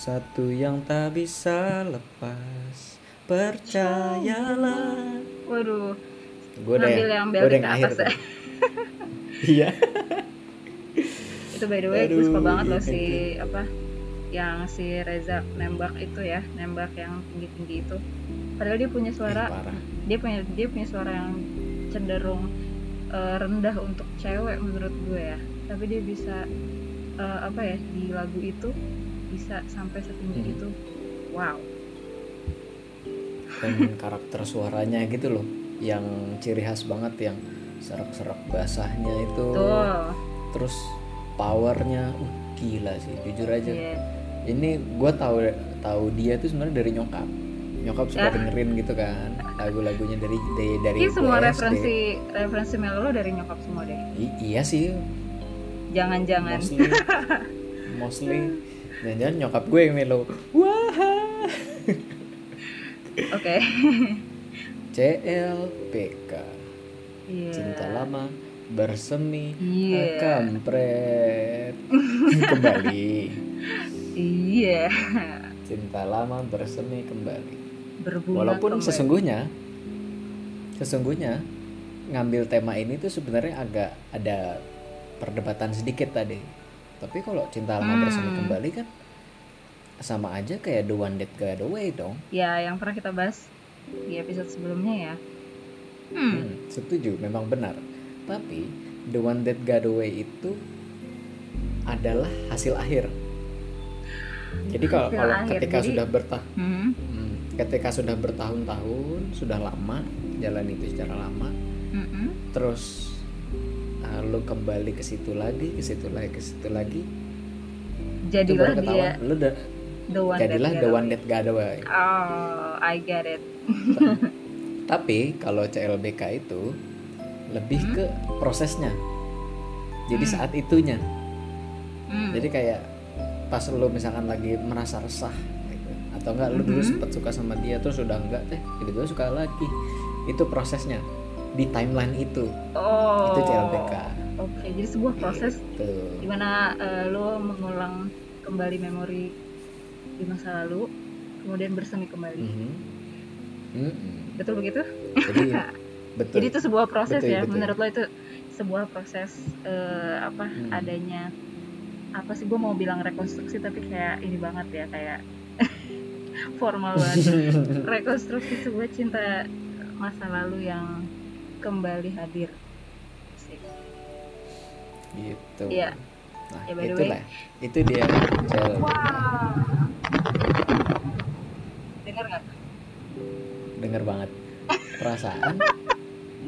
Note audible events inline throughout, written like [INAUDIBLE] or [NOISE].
Satu yang tak bisa lepas Percayalah Waduh, Gue udah yang, yang yang akhir ya. [LAUGHS] Iya itu by the way gue suka banget loh iya, si itu. apa yang si Reza nembak itu ya nembak yang tinggi tinggi itu padahal dia punya Ih, suara parah. dia punya dia punya suara yang cenderung eh, rendah untuk cewek menurut gue ya tapi dia bisa eh, apa ya di lagu itu bisa sampai setinggi Hmm. itu. Wow. Dan karakter suaranya gitu loh Yang ciri khas banget Yang serak-serak basahnya itu. Tuh Terus powernya uh, Gila sih jujur aja. Iya. Ini gue tahu tahu dia tuh sebenarnya dari nyokap. Nyokap suka Ah. dengerin gitu kan Lagu-lagunya dari dari, dari Ini semua SD. referensi referensi Melo lo dari nyokap semua deh? I- Iya sih. Jangan-jangan. Mostly. [LAUGHS] Mostly Jangan-jangan nyokap gue yang melo. Wah. Oke. [LAUGHS] CLPK Iya. Cinta lama bersemi Iya. kampret [LAUGHS] kembali. Iya. Cinta lama bersemi kembali. Berbunga walaupun kembali. sesungguhnya sesungguhnya ngambil tema ini tuh sebenarnya agak ada perdebatan sedikit tadi tapi kalau cinta lama Hmm. bersemi kembali kan sama aja kayak the one that got away dong ya yang pernah kita bahas di episode sebelumnya ya hmm, Hmm, setuju, memang benar. Tapi the one that got away itu adalah hasil akhir. Jadi kalau Hasil kalau akhir, ketika jadi- sudah bertah, hmm, hmm, ketika sudah bertahun-tahun, sudah lama jalan itu secara lama, hmm, terus lu kembali ke situ lagi, ke situ lagi, ke situ lagi, jadilah baru dia lu udah the one jadilah that the one that got away. oh I get it [LAUGHS] Tapi kalau CLBK itu lebih Hmm? ke prosesnya. Jadi Hmm. saat itunya. Hmm, Jadi kayak pas lu misalkan lagi merasa resah gitu. Atau enggak lu dulu Mhm. sempat suka sama dia terus udah enggak teh tiba-tiba suka lagi. Itu prosesnya di timeline itu. oh Itu CLBK. oke jadi sebuah proses Tuh. di mana eh, lo mengulang kembali memori di masa lalu kemudian bersemi kembali Mhm. Mm-mm. betul begitu Jadi [LAUGHS] betul. jadi itu sebuah proses Betul, ya betul. menurut lo itu sebuah proses eh, apa Hmm. adanya apa sih gue mau bilang rekonstruksi tapi kayak ini banget ya kayak [LAUGHS] formal banget [LAUGHS] rekonstruksi sebuah cinta masa lalu yang kembali hadir gitu. Iya. Nah, Ya, itulah. Itu dia CLBK. dengar nggak Dengar banget. Perasaan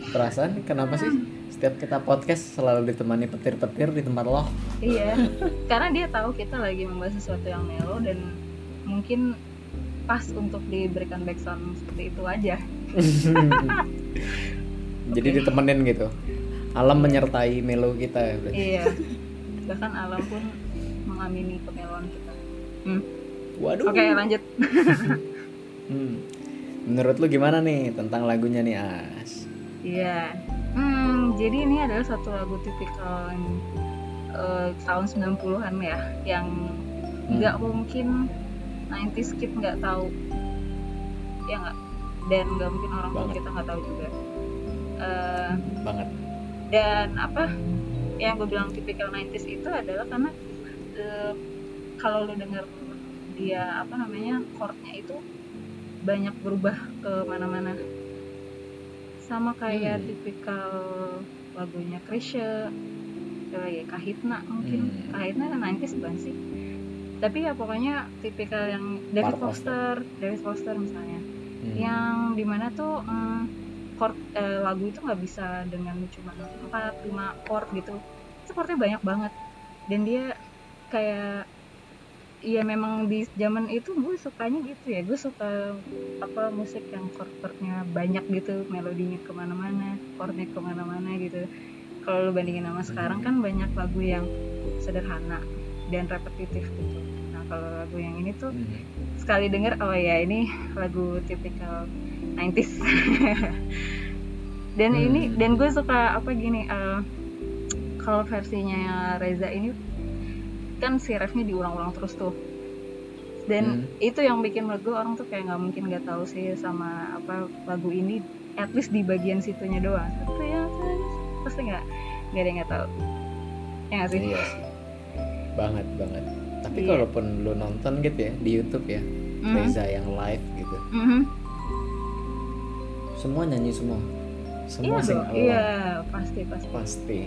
Perasaan kenapa sih setiap kita podcast selalu ditemani petir-petir di tempat lo? iya [LAUGHS] karena dia tahu kita lagi membahas sesuatu yang melo dan mungkin pas untuk diberikan backsound seperti itu aja [LAUGHS] Jadi ditemenin gitu. Alam menyertai melo kita ya. berarti. iya bahkan alam pun mengamini kemeloan kita hmm. Waduh. oke lanjut [LAUGHS] Hmm. Menurut lu gimana nih tentang lagunya nih As? iya hmm, jadi ini adalah satu lagu tipikal eh, tahun 90-an ya yang Hmm. nggak mungkin 90s kid nggak tahu ya nggak dan nggak mungkin orang tua kita nggak tahu juga Eh, Banget. dan apa yang gue bilang tipikal 90s itu adalah karena eh, kalau lu denger dia apa namanya chordnya itu banyak berubah ke mana-mana sama kayak Hmm. tipikal lagunya Krisya lagi Kahitna mungkin Hmm. Kahitna kan 90s bukan sih tapi ya pokoknya tipikal yang David Foster David Foster misalnya Hmm. yang di mana tuh mm, chord eh, lagu itu nggak bisa dengan cuma 4 5 chord gitu. Itu chordnya banyak banget. Dan dia kayak ya memang di zaman itu gue sukanya gitu ya. Gue suka apa musik yang chord chordnya banyak gitu. Melodinya ke mana-mana chordnya ke mana-mana gitu. Kalau lu bandingin sama sekarang kan banyak lagu yang sederhana dan repetitif gitu. Nah kalau lagu yang ini tuh Hmm. sekali denger oh ya ini lagu tipikal 90s [LAUGHS] dan Hmm. ini dan gue suka apa gini eh, kalau versinya Reza ini kan si refnya diulang-ulang terus tuh dan Hmm. itu yang bikin menurut gue orang tuh kayak nggak mungkin nggak tahu sih sama apa lagu ini at least di bagian situnya doang satu yang pasti nggak nggak ada yang nggak tahu ya nggak sih Iya sih. Banget banget. Tapi Iya. kalaupun lu nonton gitu ya di YouTube ya, Mhm. Reza yang live gitu, Mhm. Semua nyanyi semua. iya Semua sing dong along. iya pasti pasti Pasti.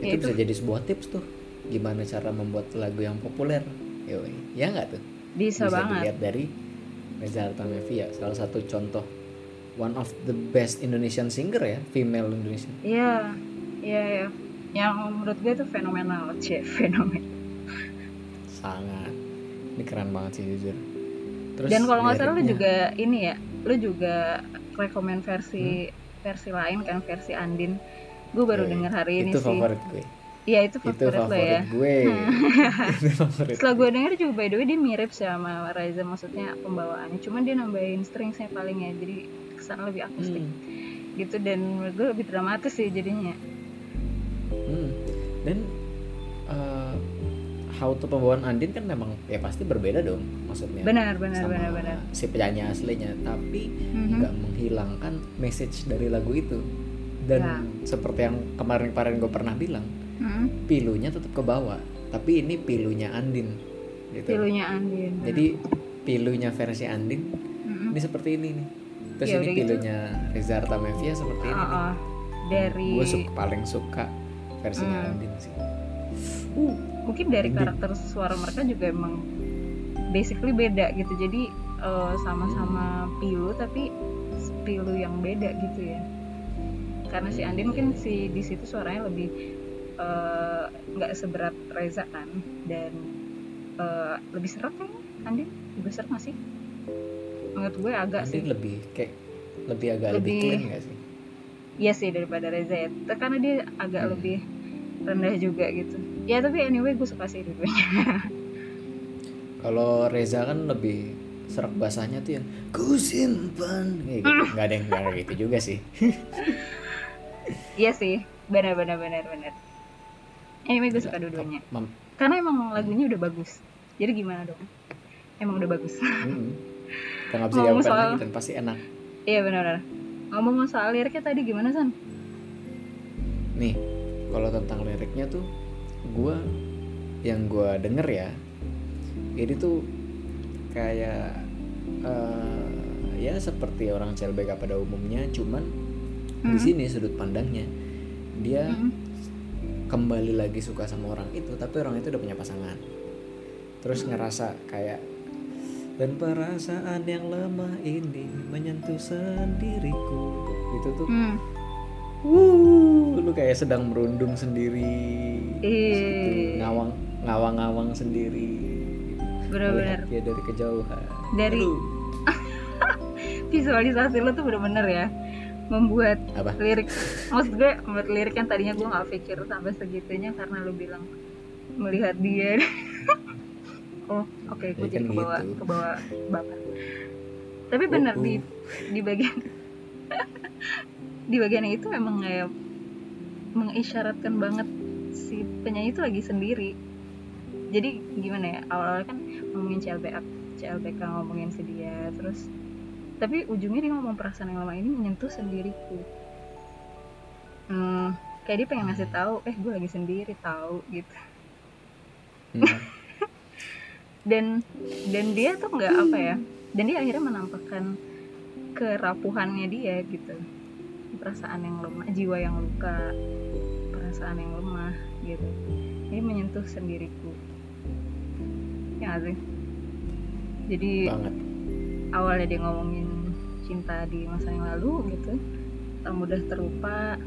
Ya, itu itu- bisa jadi sebuah tips tuh. Gimana cara membuat lagu yang populer. Yoi. Ya nggak tuh? bisa, banget dilihat dari Reza Artamevia, salah satu contoh one of the best Indonesian singer ya, female Indonesian. iya iya iya yang menurut gue itu fenomenal c fenomenal Sangat. Ini keren banget sih jujur. Terus dan kalau nggak salah lu juga ini ya lu juga rekomend versi Hmm. versi lain kan versi Andin gue baru Yoi. dengar hari ini itu sih favorit gue. iya itu itu favorit lo favorit ya gue. [LAUGHS] itu favorit. setelah gue denger juga by the way dia mirip sih sama Reza maksudnya pembawaannya cuman dia nambahin stringsnya paling ya jadi kesan lebih akustik Hmm. gitu dan menurut gue lebih dramatis sih jadinya Hmm. Dan how to pembawaan Andin kan memang ya pasti berbeda dong maksudnya. benar benar sama benar benar si penyanyi aslinya, tapi Mhm. nggak menghilangkan message dari lagu itu. Dan Ya. seperti yang kemarin-kemarin gue pernah bilang, Mhm. pilunya tetap ke bawah, tapi ini pilunya Andin. Gitu. pilunya Andin Jadi pilunya versi Andin Mhm. ini seperti ini nih. Terus Ya, ini gitu. pilunya Reza Artamevia seperti ini. Ah, ah. dari Gue suka, paling suka versinya Hmm. Andin sih. Mungkin dari karakter suara mereka juga emang basically beda gitu. Jadi eh, sama-sama pilu tapi pilu yang beda gitu ya. Karena si Andin mungkin si di situ suaranya lebih eh, nggak seberat Reza kan. Dan eh, lebih seret kan Andin? Lebih seret nggak sih? Menurut gue agak sih. Andin lebih kayak lebih agak lebih, Lebih- clean gak sih? Iya sih daripada Reza ya. Karena dia agak Hmm. lebih rendah juga gitu ya tapi anyway gue suka sih dua-duanya [LAUGHS] Kalau Reza kan lebih serak basahnya tuh yang ku simpan kayak gitu. Nggak ada yang nggak ada gitu juga sih. Iya sih, benar benar benar benar. Anyway gue suka dua-duanya. Mam- Karena emang lagunya udah bagus. Jadi gimana dong? Emang udah bagus. hmm. Kita bisa Ngomong soal- lagi dan pasti enak. iya benar benar. Ngomong soal liriknya tadi gimana San? Nih, kalau tentang liriknya tuh gua yang gua denger ya, ini tuh kayak eh, ya seperti orang CLBK pada umumnya, cuman di Hmm. sini sudut pandangnya dia Mm-mm. kembali lagi suka sama orang itu, tapi orang itu udah punya pasangan. Terus ngerasa kayak dan perasaan yang lemah ini menyentuh sendiriku. Itu tuh Hmm. Wuh, lu kayak sedang merundung sendiri, Ih. Ngawang ngawang-ngawang sendiri, Bener-bener. Melihat dia dari kejauhan. Dari- [LAUGHS] Visualisasi lo tuh bener-bener ya membuat apa? lirik maksud gue membuat lirik yang tadinya gue nggak pikir sampai segitunya karena lo bilang melihat dia [LAUGHS] oh oke gue Ya jadi kan kebawa gitu. kebawa bapak tapi benar Uh, di uh. di bagian [LAUGHS] di bagian itu memang kayak mengisyaratkan banget si penyanyi itu lagi sendiri. Jadi gimana ya awal-awal kan ngomongin CLBK CLBK ngomongin si dia terus tapi ujungnya dia ngomong perasaan yang lama ini menyentuh sendiriku. Hmm, kayak dia pengen ngasih tahu eh gue lagi sendiri tahu gitu. Hmm. [LAUGHS] dan dan dia tuh nggak apa ya dan dia akhirnya menampakkan kerapuhannya dia gitu perasaan yang lemah jiwa yang luka perasaan yang lemah gitu ini menyentuh sendiriku ya sih jadi banget. awalnya dia ngomongin cinta di masa yang lalu gitu tak mudah terlupa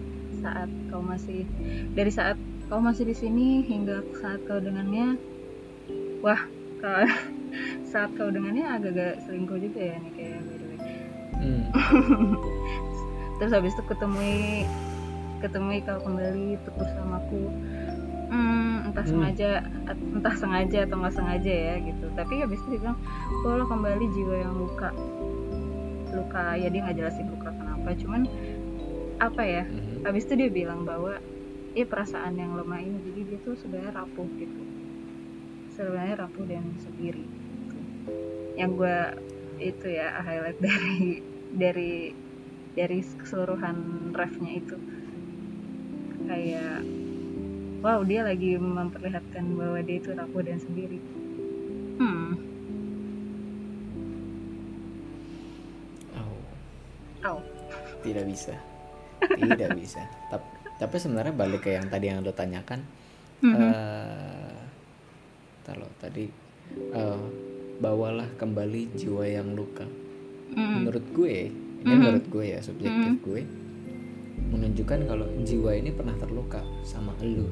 saat kau masih dari saat kau masih di sini hingga saat kau dengannya wah kau, [LAUGHS] saat kau dengannya agak-agak selingkuh juga ya nih kayak by the way. Hmm. [LAUGHS] terus habis itu ketemui ketemui kau kembali untuk bersamaku hmm, entah Hmm. sengaja entah sengaja atau nggak sengaja ya gitu tapi habis itu dia bilang kalau kembali jiwa yang luka luka ya dia nggak jelasin luka kenapa cuman apa ya Mhm. habis itu dia bilang bahwa ya perasaan yang lemah ini jadi dia tuh sebenarnya rapuh gitu sebenarnya rapuh dan sendiri yang gue itu ya highlight [LAUGHS] dari dari dari keseluruhan refnya itu. Kayak wow dia lagi memperlihatkan bahwa dia itu rapuh dan sendiri. Hmm. Oh oh tidak bisa. Tidak [LAUGHS] bisa. Tapi tapi sebenarnya balik ke yang tadi yang lo tanyakan Mhm. eh taruh tadi eh, bawalah kembali jiwa yang luka. Mm. menurut gue ini Mhm. menurut gue ya subjektif gue menunjukkan kalau jiwa ini pernah terluka sama elu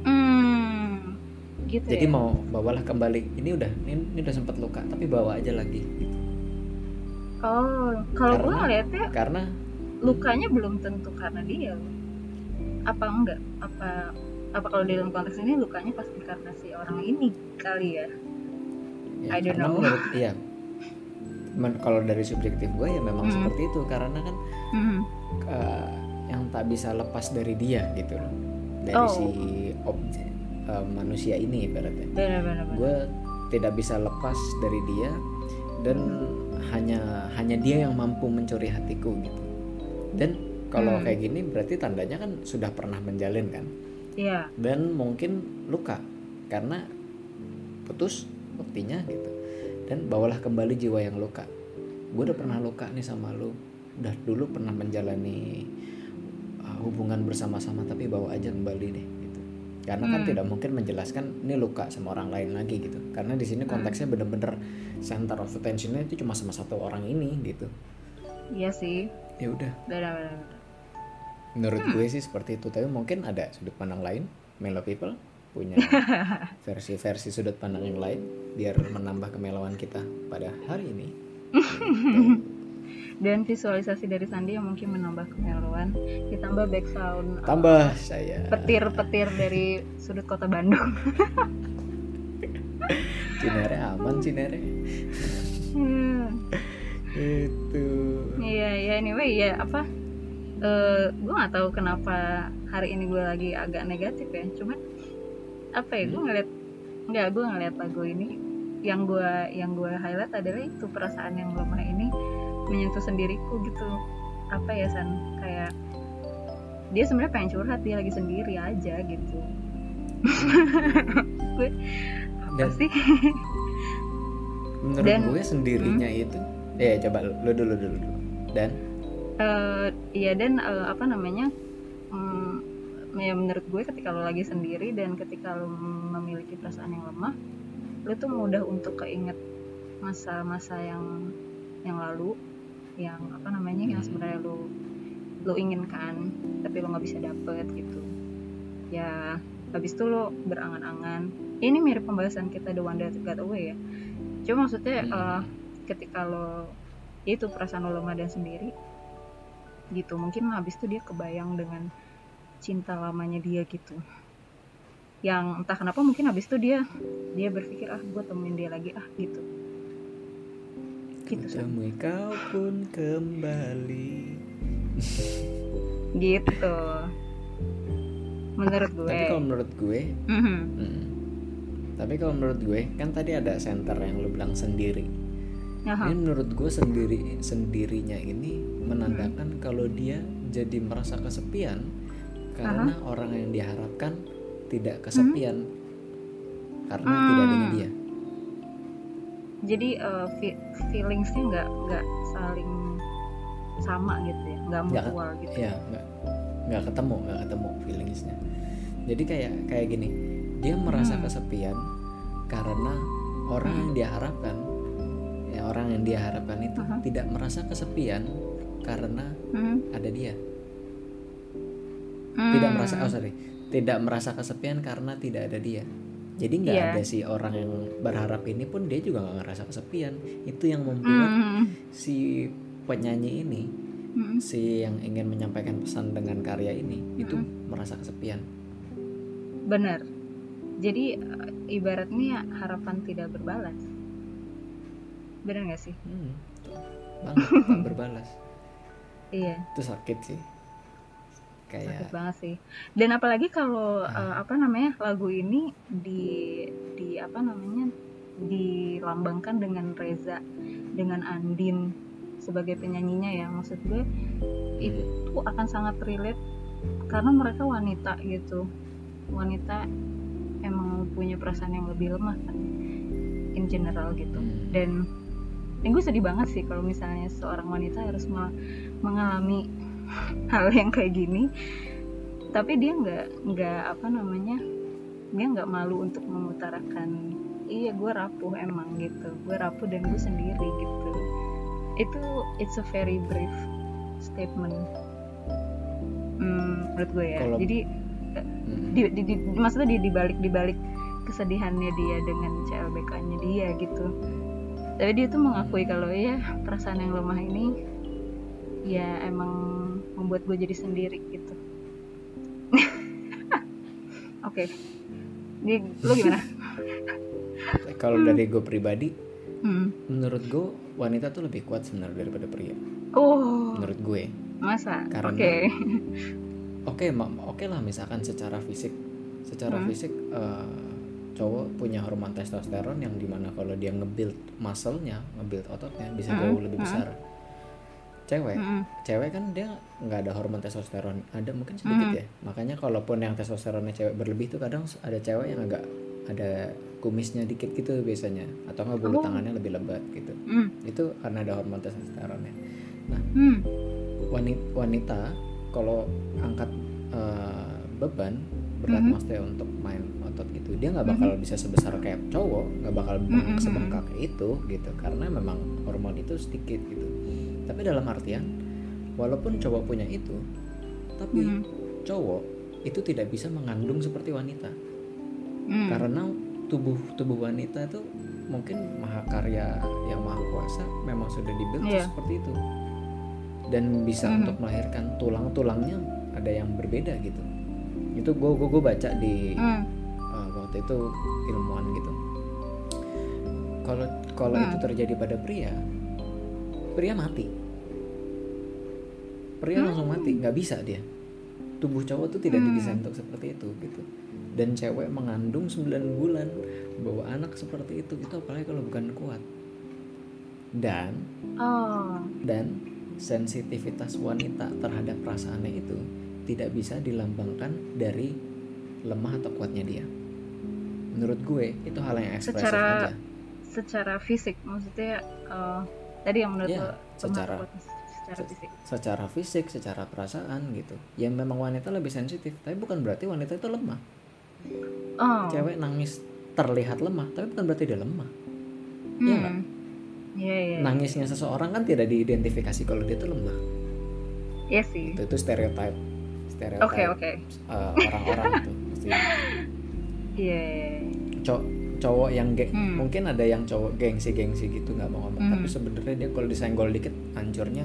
Hmm, gitu jadi ya. mau bawalah kembali ini udah ini, ini udah sempat luka tapi bawa aja lagi gitu. Oh, kalau gue ngeliatnya karena lukanya belum tentu karena dia. Apa enggak? Apa apa kalau dalam konteks ini lukanya pasti karena si orang ini kali ya? ya, I don't know. menurut iya Men- kalau dari subjektif gue ya memang Mhm. seperti itu karena kan Hmm. eh, yang tak bisa lepas dari dia gitu loh dari Oh. si objek eh, manusia ini ibaratnya Benar-benar. gue tidak bisa lepas dari dia dan hanya hanya dia yang mampu mencuri hatiku gitu dan kalau Hmm. kayak gini berarti tandanya kan sudah pernah menjalin kan Iya. dan mungkin luka karena putus buktinya gitu dan bawalah kembali jiwa yang luka. Gue udah pernah luka nih sama lu. Udah dulu pernah menjalani uh, hubungan bersama-sama tapi bawa aja kembali deh gitu. Karena kan Hmm. tidak mungkin menjelaskan ini luka sama orang lain lagi gitu. Karena di sini konteksnya bener-bener center of attentionnya itu cuma sama satu orang ini gitu. Iya sih. ya udah. Menurut Hmm. gue sih seperti itu. Tapi mungkin ada sudut pandang lain. Melo people punya [LAUGHS] versi-versi sudut pandang yang lain biar menambah kemelauan kita pada hari ini. [LAUGHS] Dan visualisasi dari Sandi yang mungkin menambah kemeluan, ditambah background uh, tambah saya petir-petir dari sudut kota Bandung. [LAUGHS] Cinere aman Cinere Hmm. itu Iya, ya anyway ya apa? eh gue nggak tahu kenapa hari ini gue lagi agak negatif ya. Cuman apa ya? Gue ngeliat nggak gue ngeliat lagu ini yang gue yang gue highlight adalah itu perasaan yang lemah ini menyentuh sendiriku gitu. Apa ya san kayak dia sebenarnya pengen curhat dia lagi sendiri aja gitu. [LAUGHS] gue apa Dan- sih? menurut Dan- gue sendirinya itu ya coba lu dulu dulu dulu dan Eh, iya dan eh, apa namanya hmm, ya menurut gue ketika lo lagi sendiri dan ketika lo memiliki perasaan yang lemah lo tuh mudah untuk keinget masa-masa yang yang lalu yang apa namanya yang Hmm. sebenarnya lo lo inginkan tapi lo nggak bisa dapet gitu ya habis itu lo berangan-angan ini mirip pembahasan kita the one that got away ya cuma maksudnya Hmm. eh, ketika lo itu perasaan lo lemah dan sendiri gitu mungkin habis itu dia kebayang dengan cinta lamanya dia gitu. Yang entah kenapa mungkin habis itu dia dia berpikir ah gue temuin dia lagi ah gitu. Gitu temui kau pun kembali. Gitu. Menurut gue. tapi kalau menurut gue Mhm. hmm, tapi kalau menurut gue kan tadi ada center yang lu bilang sendiri. Aha. Ini menurut gue sendiri sendirinya ini menandakan kalau dia jadi merasa kesepian karena orang yang diharapkan tidak kesepian karena Hmm. tidak dengan dia. jadi fe- feelingsnya nggak nggak saling sama gitu ya nggak mutual gitu Ya nggak nggak ketemu nggak ketemu feelingsnya. Jadi kayak kayak gini dia merasa Hmm. kesepian karena orang yang dia harapkan ya orang yang dia harapkan itu Aha. tidak merasa kesepian karena Mhm. ada dia. Tidak Hmm. merasa oh sorry tidak merasa kesepian karena tidak ada dia jadi nggak Iya. ada si orang yang berharap ini pun dia juga nggak ngerasa kesepian itu yang membuat Mhm. si penyanyi ini Mhm. si yang ingin menyampaikan pesan dengan karya ini itu merasa kesepian Benar. Jadi eh, ibaratnya harapan tidak berbalas. Benar gak sih? hmm, banget [LAUGHS] berbalas Iya. itu sakit sih kayak sakit banget sih. Dan apalagi kalau eh, apa namanya lagu ini di di apa namanya dilambangkan dengan Reza dengan Andin sebagai penyanyinya ya. Maksud gue itu akan sangat relate karena mereka wanita gitu. Wanita emang punya perasaan yang lebih lemah kan in general gitu. Hmm. dan dan gue sedih banget sih kalau misalnya seorang wanita harus me- mengalami hal yang kayak gini. Tapi dia nggak nggak apa namanya dia nggak malu untuk mengutarakan iya gue rapuh emang gitu. Gue rapuh dan gue sendiri gitu. Itu it's a very brave statement. Hmm, menurut gue ya. Kalau- jadi Hmm. di, di, di- maksudnya di dibalik dibalik kesedihannya dia dengan CLBK-nya dia gitu. Tapi dia tuh mengakui kalau ya perasaan yang lemah ini ya emang membuat gue jadi sendiri gitu. [LAUGHS] Oke. Ini lu gimana? [LAUGHS] Kalau dari gue pribadi hmm. menurut gue wanita tuh lebih kuat sebenarnya daripada pria. Oh. Menurut gue. Masa? Karena- oke. [LAUGHS] Oke ma- oke lah misalkan secara fisik. Secara Hmm. fisik eh, cowok punya hormon testosteron yang di mana kalau dia nge-build muscle-nya nge-build ototnya bisa Hmm, jauh lebih hmm. besar cewek Mm-mm. cewek kan dia nggak ada hormon testosteron ada mungkin sedikit Hmm. ya makanya kalaupun yang testosteronnya cewek berlebih tuh kadang ada cewek yang agak ada kumisnya dikit gitu biasanya atau nggak bulu Oh. tangannya lebih lebat gitu Hmm. itu karena ada hormon testosteronnya Hmm. wanita, wanita kalau angkat eh, beban berat Mhm. maksudnya untuk main otot gitu dia nggak bakal bisa sebesar kayak cowok nggak bakal bengkak Mhm. sebengkak itu gitu karena memang hormon itu sedikit gitu tapi dalam artian walaupun cowok punya itu tapi Mhm. cowok itu tidak bisa mengandung seperti wanita Hmm. karena tubuh tubuh wanita itu mungkin mahakarya yang maha kuasa memang sudah tuh Iya. seperti itu dan bisa Mhm. untuk melahirkan tulang-tulangnya ada yang berbeda gitu itu gue gue baca di Hmm. uh, waktu itu ilmuwan gitu kalau kalau Hmm. itu terjadi pada pria pria mati pria Hmm. langsung mati nggak bisa dia tubuh cowok tuh tidak Hmm. didesain untuk seperti itu gitu dan cewek mengandung 9 bulan bawa anak seperti itu itu apalagi kalau bukan kuat dan oh dan sensitivitas wanita terhadap perasaannya itu tidak bisa dilambangkan dari lemah atau kuatnya dia. Menurut gue itu hal yang ekspresif Secara- aja. secara fisik maksudnya eh, tadi yang menurut lemah secara- kuat secara se- fisik Secara fisik, secara perasaan gitu. Ya memang wanita lebih sensitif, tapi bukan berarti wanita itu lemah. oh Cewek nangis terlihat lemah, tapi bukan berarti dia lemah. Iya nggak? Hmm. Iya iya. Nangisnya seseorang kan tidak diidentifikasi kalau dia itu lemah. Iya sih. Itu, itu stereotip, stereotip Oke oke. uh, orang-orang itu. [LAUGHS] Iya. iya, iya. cow- cowok yang ge- Hmm. mungkin ada yang cowok gengsi-gengsi gitu nggak mau ngomong Hmm. tapi sebenarnya dia kalau disenggol dikit hancurnya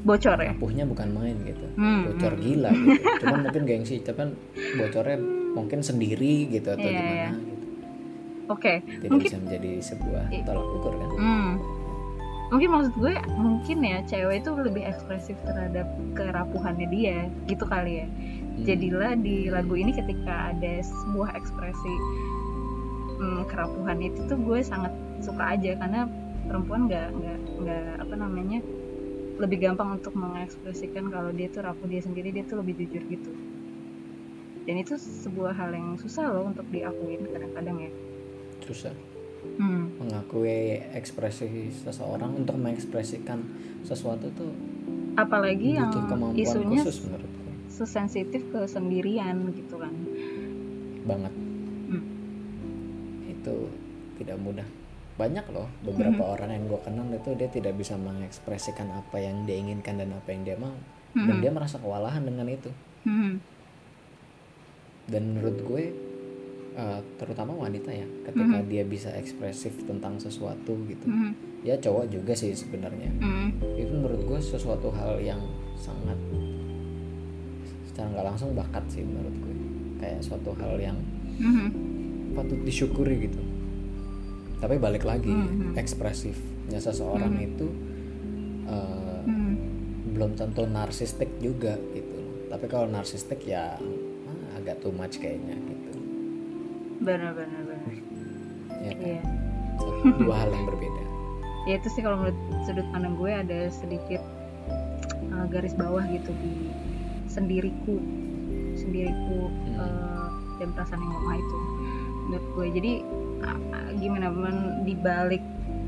Bocor ya. rapuhnya bukan main gitu Hmm, bocor hmm. gila gitu [LAUGHS] cuman mungkin gengsi tapi kan bocornya mungkin sendiri gitu atau Iya, gimana iya. gitu Oke. tidak Mungkin- bisa menjadi sebuah tolak ukur kan Hmm. Mungkin maksud gue mungkin ya cewek itu lebih ekspresif terhadap kerapuhannya dia gitu kali ya. Hmm. Jadilah di lagu ini ketika ada sebuah ekspresi hmm, kerapuhan itu tuh gue sangat suka aja karena perempuan nggak nggak nggak apa namanya lebih gampang untuk mengekspresikan kalau dia tuh rapuh dia sendiri dia tuh lebih jujur gitu. Dan itu sebuah hal yang susah loh untuk diakuin kadang-kadang ya. Susah. Hmm. mengakui ekspresi seseorang untuk mengekspresikan sesuatu tuh apalagi yang isunya khusus menurutku. sesensitif ke sendirian gitu kan. Banget. Hmm. itu tidak mudah banyak loh beberapa Hmm. orang yang gue kenal itu dia tidak bisa mengekspresikan apa yang dia inginkan dan apa yang dia mau dan Hmm. dia merasa kewalahan dengan itu Hmm. dan menurut gue uh, terutama wanita ya ketika Mhm. dia bisa ekspresif tentang sesuatu gitu Hmm. ya cowok juga sih sebenarnya Hmm. itu menurut gue sesuatu hal yang sangat secara nggak langsung bakat sih menurut gue kayak suatu hal yang Hmm. patut disyukuri gitu tapi balik lagi Mhm. ekspresifnya seseorang Mhm. itu uh, Hmm. belum tentu narsistik juga gitu tapi kalau narsistik ya ah, agak too much kayaknya gitu benar benar ya kan? iya Satu- dua hal yang [LAUGHS] berbeda ya itu sih kalau menurut sudut pandang gue ada sedikit uh, garis bawah gitu di sendiriku sendiriku Hmm. uh, dan perasaan yang lemah itu menurut gue jadi gimana men di balik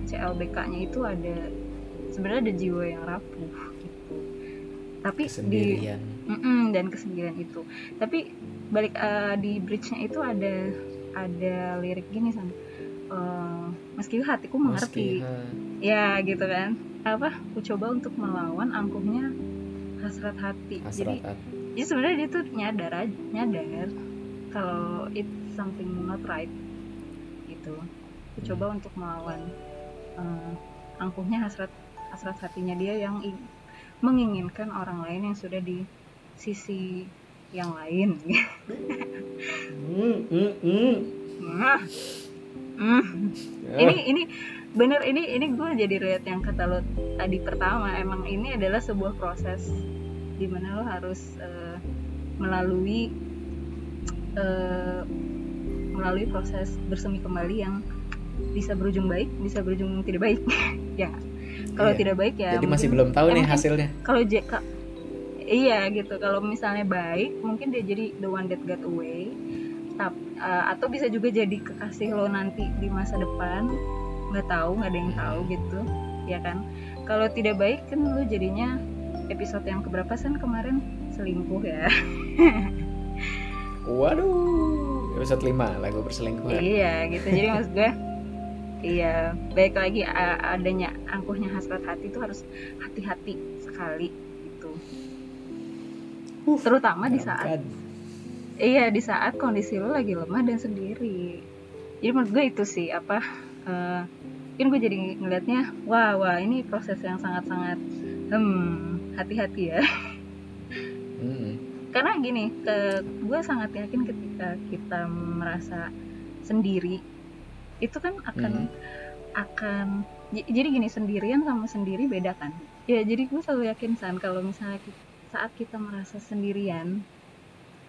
CLBK-nya itu ada sebenarnya ada jiwa yang rapuh gitu. Tapi di kesendirian. Mm-mm, dan kesendirian itu. Tapi balik uh, di bridge-nya itu ada ada lirik gini san. Uh, meski hatiku mengerti. Meski, ya gitu kan. Apa? Aku coba untuk melawan angkuhnya hasrat hati. Jadi hasrat hati. jadi sebenarnya dia tuh nyadar aja nyadar kalau it's something not right gitu aku Hmm. coba untuk melawan eh, angkuhnya hasrat hasrat hatinya dia yang ing- menginginkan orang lain yang sudah di sisi yang lain Hmm, hmm, hmm. Nah. Ya. ini ini bener ini ini gue jadi relate yang kata lo tadi pertama emang ini adalah sebuah proses di mana lo harus eh, melalui eh, melalui proses bersemi kembali yang bisa berujung baik bisa berujung tidak baik. [LAUGHS] Ya. Kalau Iya. tidak baik ya jadi masih belum tahu ya nih hasilnya. kalau JK iya gitu. Kalau misalnya baik mungkin dia jadi the one that got away. Tap- eh, atau bisa juga jadi kekasih lo nanti di masa depan. Nggak tahu nggak ada yang tahu gitu. Ya kan? Kalau tidak baik kan lo jadinya episode yang keberapa san? Kemarin? Selingkuh ya. [LAUGHS] Waduh episode 5 lagu berselingkuhan iya gitu jadi maksud gue iya baik lagi adanya angkuhnya hasrat hati itu harus hati-hati sekali gitu terutama di saat Kan. Iya di saat kondisi lo lagi lemah dan sendiri. Jadi menurut gue itu sih apa? eh mungkin gue jadi ngelihatnya, wah wah ini proses yang sangat-sangat hmm hati-hati ya. Hmm. Karena gini, ke, gue sangat yakin ketika kita merasa sendiri, itu kan akan akan j- jadi gini sendirian sama sendiri beda kan? Ya jadi gue selalu yakin san kalau misalnya ki- saat kita merasa sendirian,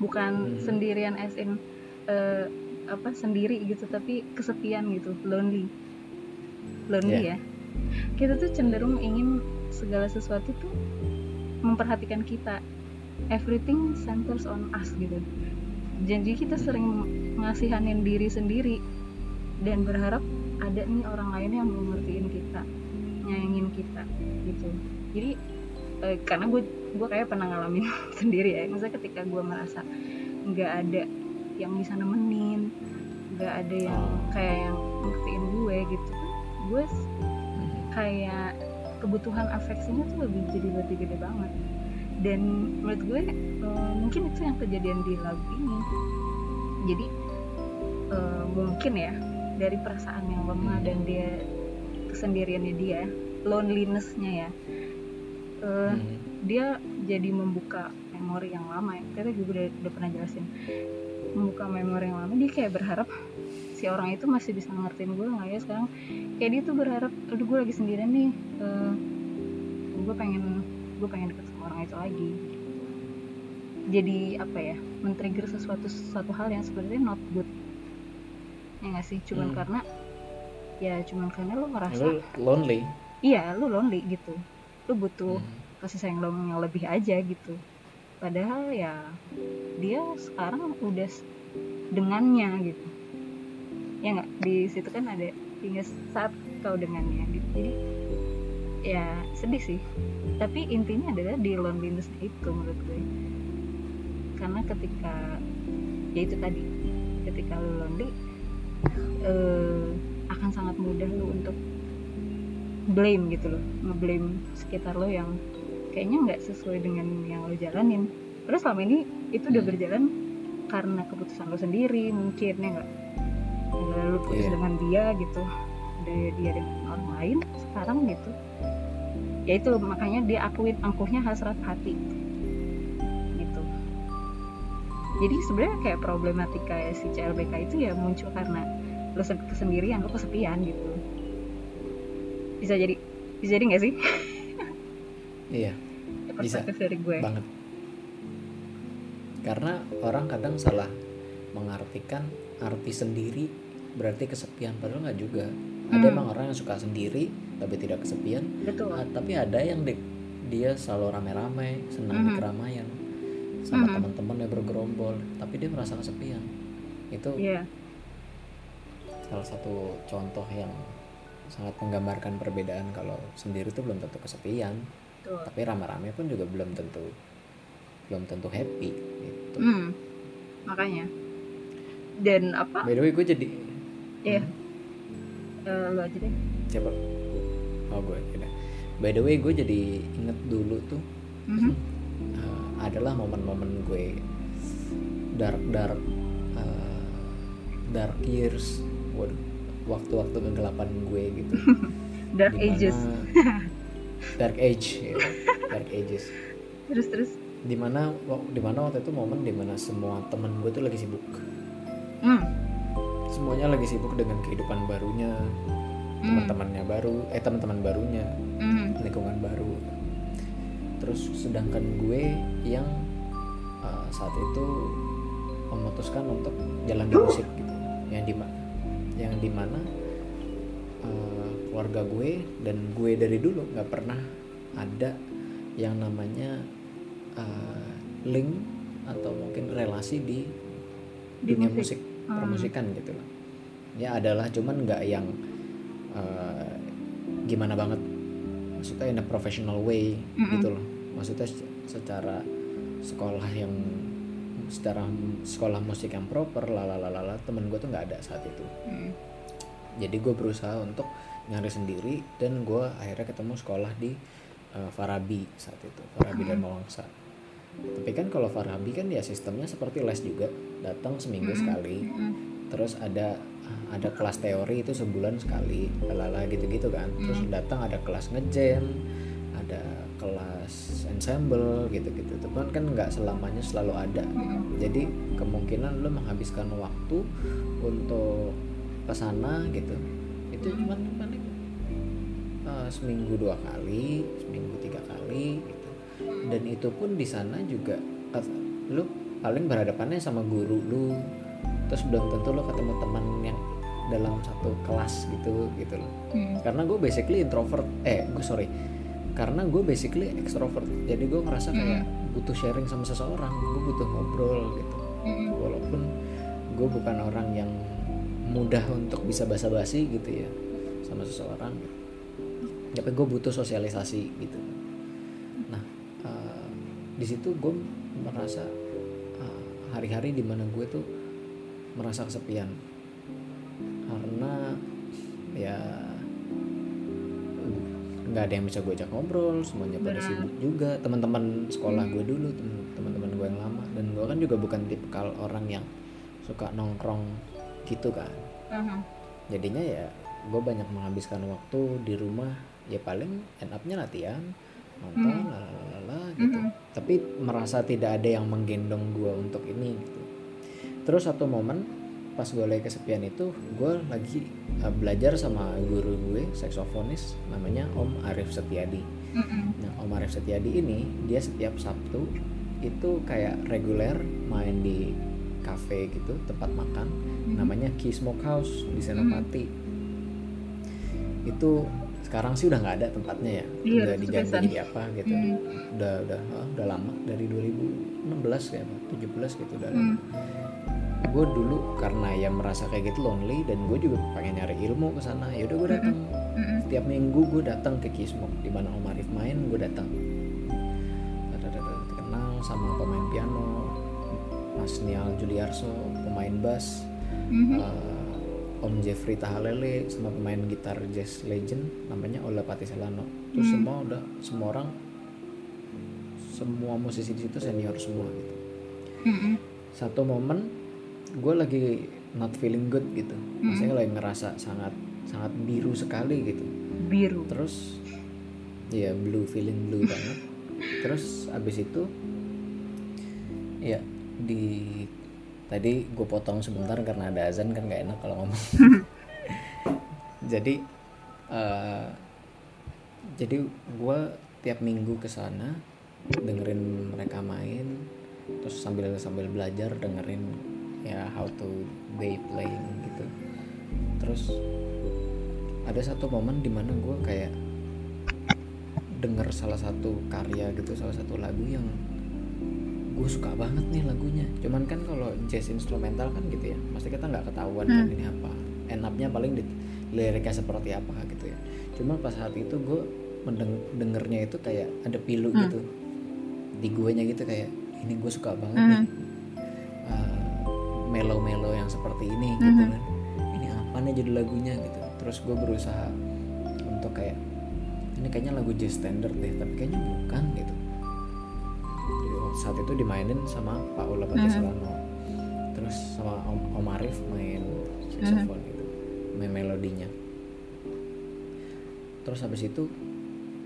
bukan Mhm. sendirian as in eh, apa sendiri gitu, tapi kesepian gitu, lonely, lonely ya. Kita tuh cenderung ingin segala sesuatu tuh memperhatikan kita, everything centers on us gitu. Jadi kita sering ngasihanin diri sendiri dan berharap ada nih orang lain yang mau ngertiin kita, nyayangin kita gitu. Jadi eh, karena gue gue kayak pernah ngalamin [LAUGHS] sendiri ya, misalnya ketika gue merasa nggak ada yang bisa nemenin, nggak ada yang Oh. kayak yang ngertiin gue gitu gue Hmm. kayak kebutuhan afeksinya tuh lebih jadi lebih gede banget dan menurut gue eh, mungkin itu yang kejadian di lagu ini. Jadi eh, mungkin ya dari perasaan yang lemah dan dia kesendiriannya dia lonelinessnya ya eh, Hmm. dia jadi membuka memori yang lama ya. Kita juga udah, udah pernah jelasin membuka memori yang lama dia kayak berharap si orang itu masih bisa ngertiin gue nggak ya sekarang? Kayak dia tuh berharap aduh gue lagi sendirian nih eh, gue pengen gue pengen deket orang itu lagi. Jadi apa ya men-trigger sesuatu sesuatu hal yang sebenarnya not good. Ya nggak sih? Cuman Hmm. karena ya cuman karena lo ngerasa lu lonely. Iya lu lonely gitu. Lu butuh Hmm. kasih sayang lo yang lebih aja gitu. Padahal ya dia sekarang udah dengannya gitu. Ya nggak? Di situ kan ada hingga saat kau dengannya gitu. Jadi ya sedih sih. Tapi intinya adalah di loneliness itu menurut gue. Karena ketika ya itu tadi ketika lu lonely eh, akan sangat mudah lu untuk blame gitu loh. Ngeblame sekitar lo yang kayaknya nggak sesuai dengan yang lo jalanin. Terus selama ini itu udah berjalan karena keputusan lo sendiri mungkin ya nggak? Lalu putus Iya. dengan dia gitu dari dia dengan orang lain sekarang gitu ya itu makanya dia akuin angkuhnya hasrat hati. Gitu. Jadi sebenarnya kayak problematika ya si CLBK itu ya muncul karena lo se- kesendirian lo kesepian gitu. Bisa jadi bisa jadi nggak sih? [LAUGHS] Iya. Ya, Bisa. dari gue. Banget. Karena orang kadang salah mengartikan arti sendiri berarti kesepian padahal nggak juga. Ada Hmm. emang orang yang suka sendiri tapi tidak kesepian. Betul. Ah, tapi ada yang di- dia selalu rame-rame senang di Mhm. keramaian sama Mhm. teman-teman yang bergerombol tapi dia merasa kesepian. Itu iya. salah satu contoh yang sangat menggambarkan perbedaan kalau sendiri itu belum tentu kesepian. Betul. Tapi rame-rame pun juga belum tentu belum tentu happy gitu. Hmm, makanya. Dan apa? By the way gue jadi ya eh, lo aja deh. Siapa oh gue tidak by the way gue jadi inget dulu tuh Mhm. uh, adalah momen-momen gue dark dark uh, dark years. Waduh waktu-waktu kegelapan gue gitu. [LAUGHS] Dark Dimana- ages. [LAUGHS] Dark age ya, dark ages. Terus terus. Di mana di mana waktu itu momen di mana semua temen gue tuh lagi sibuk. Hmm. semuanya lagi sibuk dengan kehidupan barunya. Teman-temannya baru eh teman-teman barunya Hmm. lingkungan baru terus sedangkan gue yang uh, saat itu memutuskan untuk jalan di musik gitu yang di yang di mana uh, keluarga gue dan gue dari dulu nggak pernah ada yang namanya uh, link atau mungkin relasi di, Di dunia musik. musik, Hmm. permusikan gitu loh ya adalah cuman nggak yang uh, gimana banget. Maksudnya in a professional way Mm-mm. gitu loh. Maksudnya se- secara sekolah yang secara sekolah musik yang proper lalalala temen gue tuh nggak ada saat itu. Hmm. jadi gue berusaha untuk nyari sendiri dan gue akhirnya ketemu sekolah di uh, Farabi saat itu Farabi dan Mawangsa. Tapi kan kalau Farabi kan ya sistemnya seperti les juga datang seminggu sekali. Hmm. terus ada ada kelas teori itu sebulan sekali lalala gitu-gitu kan. Terus datang ada kelas ngejam ada kelas ensemble gitu-gitu. Teman kan nggak selamanya selalu ada. Hmm. jadi kemungkinan lo menghabiskan waktu untuk ke sana gitu. Itu cuman paling uh, seminggu dua kali seminggu tiga kali gitu. Dan itu pun di sana juga ket- lu paling berhadapannya sama guru lu terus belum tentu lo ketemu teman yang dalam satu kelas gitu gitu loh Hmm. karena gue basically introvert eh gue sorry karena gue basically extrovert jadi gue ngerasa kayak butuh sharing sama seseorang gue butuh ngobrol gitu Hmm. walaupun gue bukan orang yang mudah untuk bisa basa-basi gitu ya sama seseorang gitu. tapi gue butuh sosialisasi gitu nah eh, di situ gue merasa eh, hari-hari di mana gue tuh merasa kesepian. Karena ya nggak ada yang bisa gue ajak ngobrol semuanya pada sibuk juga. Teman-teman sekolah gue dulu tem- teman-teman gue yang lama. Dan gue kan juga bukan tipikal orang yang suka nongkrong gitu kan. Hmm. jadinya ya gue banyak menghabiskan waktu di rumah. Ya paling end upnya latihan nonton lalalala gitu. Mhm. tapi merasa tidak ada yang menggendong gue untuk ini gitu terus satu momen pas gue lagi kesepian itu gue lagi uh, belajar sama guru gue saksofonis namanya Om Arif Setiadi. Nah, Om Arif Setiadi ini dia setiap Sabtu itu kayak reguler main di cafe gitu, tempat makan namanya Key Smokehouse di Senopati. Itu sekarang sih udah nggak ada tempatnya ya. Iya, udah diganti jadi apa gitu. Hmm. Udah udah ah, udah lama dari 2016 kayak apa, 17 gitu udah lama. Gue dulu karena ya merasa kayak gitu lonely dan gue juga pengen nyari ilmu ke sana. Ya udah gue datang Hmm. setiap minggu gue datang ke Kismok di mana Om Arif main gue datang kenal sama pemain piano Mas Nial Juliarso pemain bass Hmm. eh, Om Jeffrey Tahalele sama pemain gitar jazz legend namanya Ola Patiselano itu Hmm. semua udah semua orang semua musisi di situ senior semua gitu Hmm. satu momen gue lagi not feeling good gitu. Maksudnya lagi ngerasa sangat sangat biru sekali gitu. Biru. Terus ya blue feeling blue banget. [LAUGHS] Terus abis itu ya di tadi gue potong sebentar karena ada azan kan nggak enak kalau ngomong. [LAUGHS] Jadi eh, jadi gue tiap minggu ke sana dengerin mereka main terus sambil sambil belajar dengerin ya how to they playing gitu. Terus ada satu momen di mana gue kayak denger salah satu karya gitu salah satu lagu yang gue suka banget nih lagunya. Cuman kan kalau jazz instrumental kan gitu ya pasti kita nggak ketahuan kan ini apa. Enaknya paling di liriknya seperti apa gitu ya. Cuma pas saat itu gue mendengarnya itu kayak ada pilu gitu di guanya gitu kayak ini gue suka banget nih uh, melo-melo yang seperti ini gitu kan. Ini apa nih jadi lagunya gitu. Terus gue berusaha untuk kayak ini kayaknya lagu jazz standard deh tapi kayaknya bukan gitu. Saat itu dimainin sama Pak Ula Patisolano terus sama Om, Om Arif main saxophone gitu main melodinya. Terus habis itu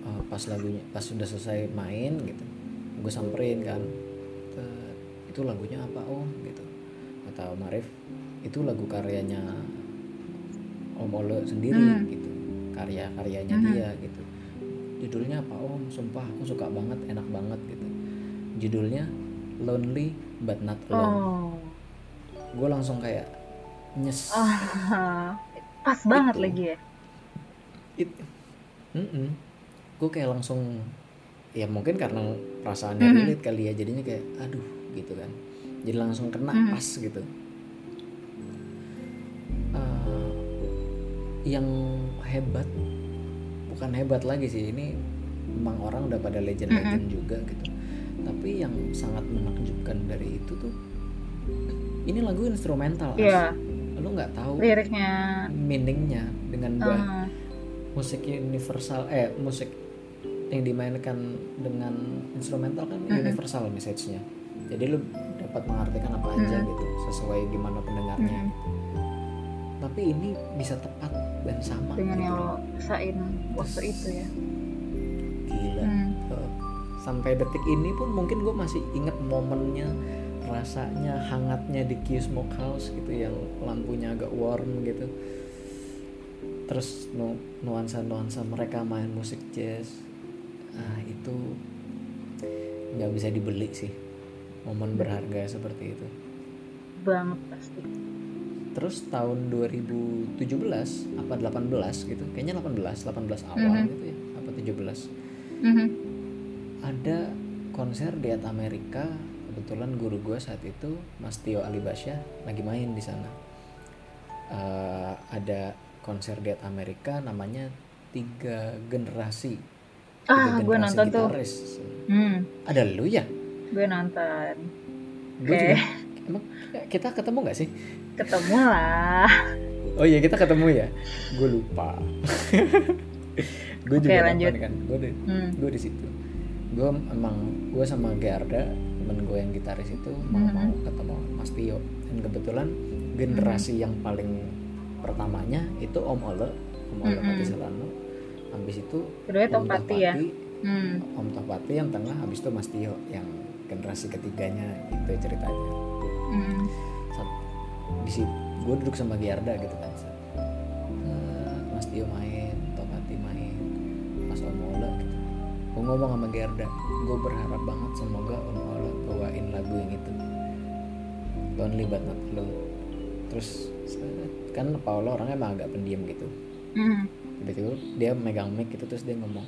uh, pas lagunya pas sudah selesai main gitu gue samperin kan "Tet, itu lagunya apa om? gitu kata Om Arif itu lagu karyanya Om Olo sendiri gitu. Karya karyanya dia gitu. Judulnya apa? Om sumpah aku suka banget enak banget gitu. Judulnya lonely but not alone. Oh. gue langsung kayak nyes. Ah, [LAUGHS] pas banget lagi ya. it gue kayak langsung ya mungkin karena perasaannya relate kali ya jadinya kayak aduh gitu kan jadi langsung kena Mhm. pas gitu. Eh, yang hebat bukan hebat lagi sih ini memang orang udah pada legend-legend juga gitu. Tapi yang sangat menakjubkan dari itu tuh ini lagu instrumental As. Iya, lu nggak tahu liriknya. meaningnya dengan bah- ah, musik universal eh musik yang dimainkan dengan instrumental kan universal message-nya jadi lu dapat mengartikan apa aja gitu sesuai gimana pendengarnya tapi ini bisa tepat dan sama dengan gitu. yang lo rasain waktu itu ya. gila. Hmm. Eh, sampai detik ini pun mungkin gue masih inget momennya rasanya hangatnya di Q Smokehouse gitu yang lampunya agak warm gitu. Terus nu nuansa nuansa mereka main musik jazz. Ah itu nggak bisa dibeli sih momen berharga seperti itu Banget pasti. terus tahun 2017 apa 18 gitu kayaknya 18 18 awal Mhm. gitu ya apa 17 Mhm. ada konser di At Amerika kebetulan guru gue saat itu Mas Tio Alibasya lagi main di sana Eh, ada konser di At Amerika namanya tiga generasi Ah, gue nonton tuh. gitaris Hmm, ada lu ya gue nonton. gue Oke. juga emang kita ketemu nggak sih Ketemu lah. oh iya kita ketemu ya gue lupa gue juga lanjut. nonton kan gue di Hmm. gue di situ gue emang gue sama Garda temen gue yang gitaris itu mau mau ketemu Mas Tio dan kebetulan generasi yang paling pertamanya itu Om Ole Om Ole Mhm. Pati Selano habis itu Keduanya Om Topati ya. Hmm. Om Topati yang tengah habis itu Mas Tio yang generasi ketiganya itu ceritanya. Sat- di situ gue duduk sama Giarda gitu kan. Eh, Mas Tio main Topati main Mas Om Ola gitu gue ngomong sama Giarda gue berharap banget semoga Om Ola bawain lagu yang itu Lonely but not alone terus kan Paula orangnya emang agak pendiam gitu Hmm. tiba-tiba dia megang mic gitu terus dia ngomong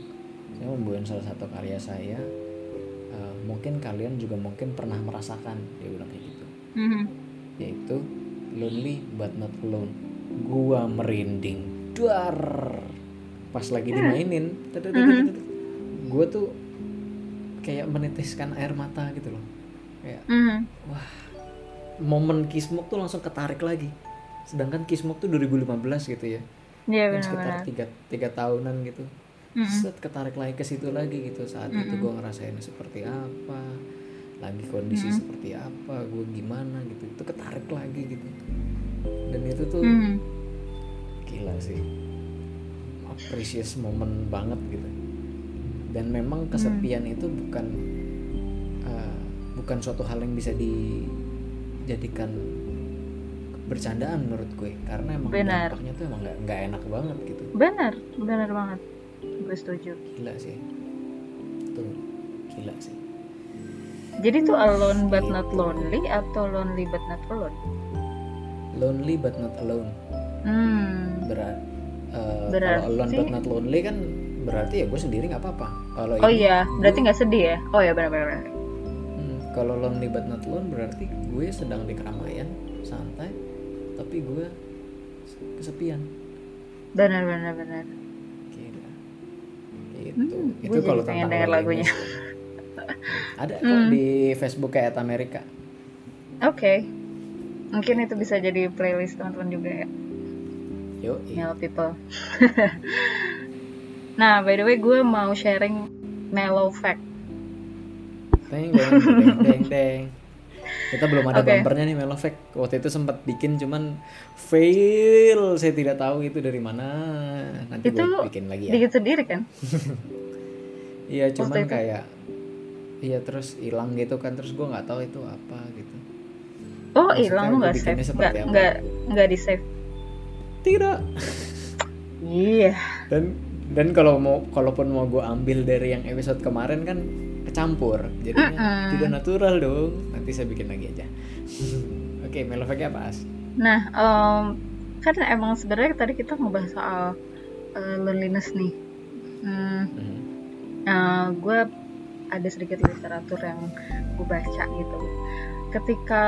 saya membawain salah satu karya saya eh, mungkin kalian juga mungkin pernah merasakan dia bilang kayak gitu. Hmm. yaitu lonely but not alone. Gua merinding. Duar pas lagi dimainin gue tuh kayak menitiskan air mata gitu loh. Kayak Hmm. momen kismuk tuh langsung ketarik lagi. Sedangkan kismuk tuh 2015 gitu ya. Iya yang sekitar tiga tiga tahunan gitu Set ketarik lagi ke situ lagi gitu. Saat itu gue ngerasain seperti apa lagi kondisi seperti apa gue gimana gitu. Itu ketarik lagi gitu. Dan itu tuh Hmm. gila sih. Appreciate momen banget gitu. Dan memang kesepian itu bukan uh, bukan suatu hal yang bisa dijadikan bercandaan menurut gue. Karena emang Benar. dampaknya tuh emang nggak enak banget gitu. Benar, benar banget. Gue setuju. gila sih itu gila sih Jadi tuh alone but not lonely atau lonely but not alone? lonely but not alone Hmm. Berat. eh, Berarti- kalau alone but not lonely kan berarti ya gue sendiri nggak apa-apa. Kalau Oh iya, berarti nggak sedih ya? Oh ya benar-benar. hmm, kalau lonely but not alone berarti gue sedang di keramaian, santai, tapi gue kesepian. Benar-benar benar. Gila. Gitu. Hmm, Itu kalau tentang denger lagunya. Ada [LAUGHS] kok di Facebook kayak Amerika. Oke. Mungkin itu bisa jadi playlist teman-teman juga ya. Yo, Mellow people. [LAUGHS] nah, by the way, gue mau sharing mellow fact. Teng deng deng deng deng. [LAUGHS] Kita belum ada Oke. bumpernya nih Melofek. Waktu itu sempat bikin cuman fail. Saya tidak tahu itu dari mana. Nanti Itu gue bikin lagi ya. Dikit sendiri kan? [LAUGHS] Iya, cuman itu. kayak iya terus hilang gitu kan terus gue nggak tahu itu apa gitu. Oh, hilang lu nggak save? Nggak nggak nggak di save. Tidak. Iya. Dan dan kalau mau kalaupun mau gue ambil dari yang episode kemarin kan kecampur. Jadinya Mm-mm. tidak natural dong. Nanti saya bikin lagi aja. [LAUGHS] Oke, Melofeknya apa As? Nah, em, kan emang sebenarnya tadi kita ngebahas soal eh, loneliness nih. Hmm, Mhm. gue ada sedikit literatur yang gue baca gitu. Ketika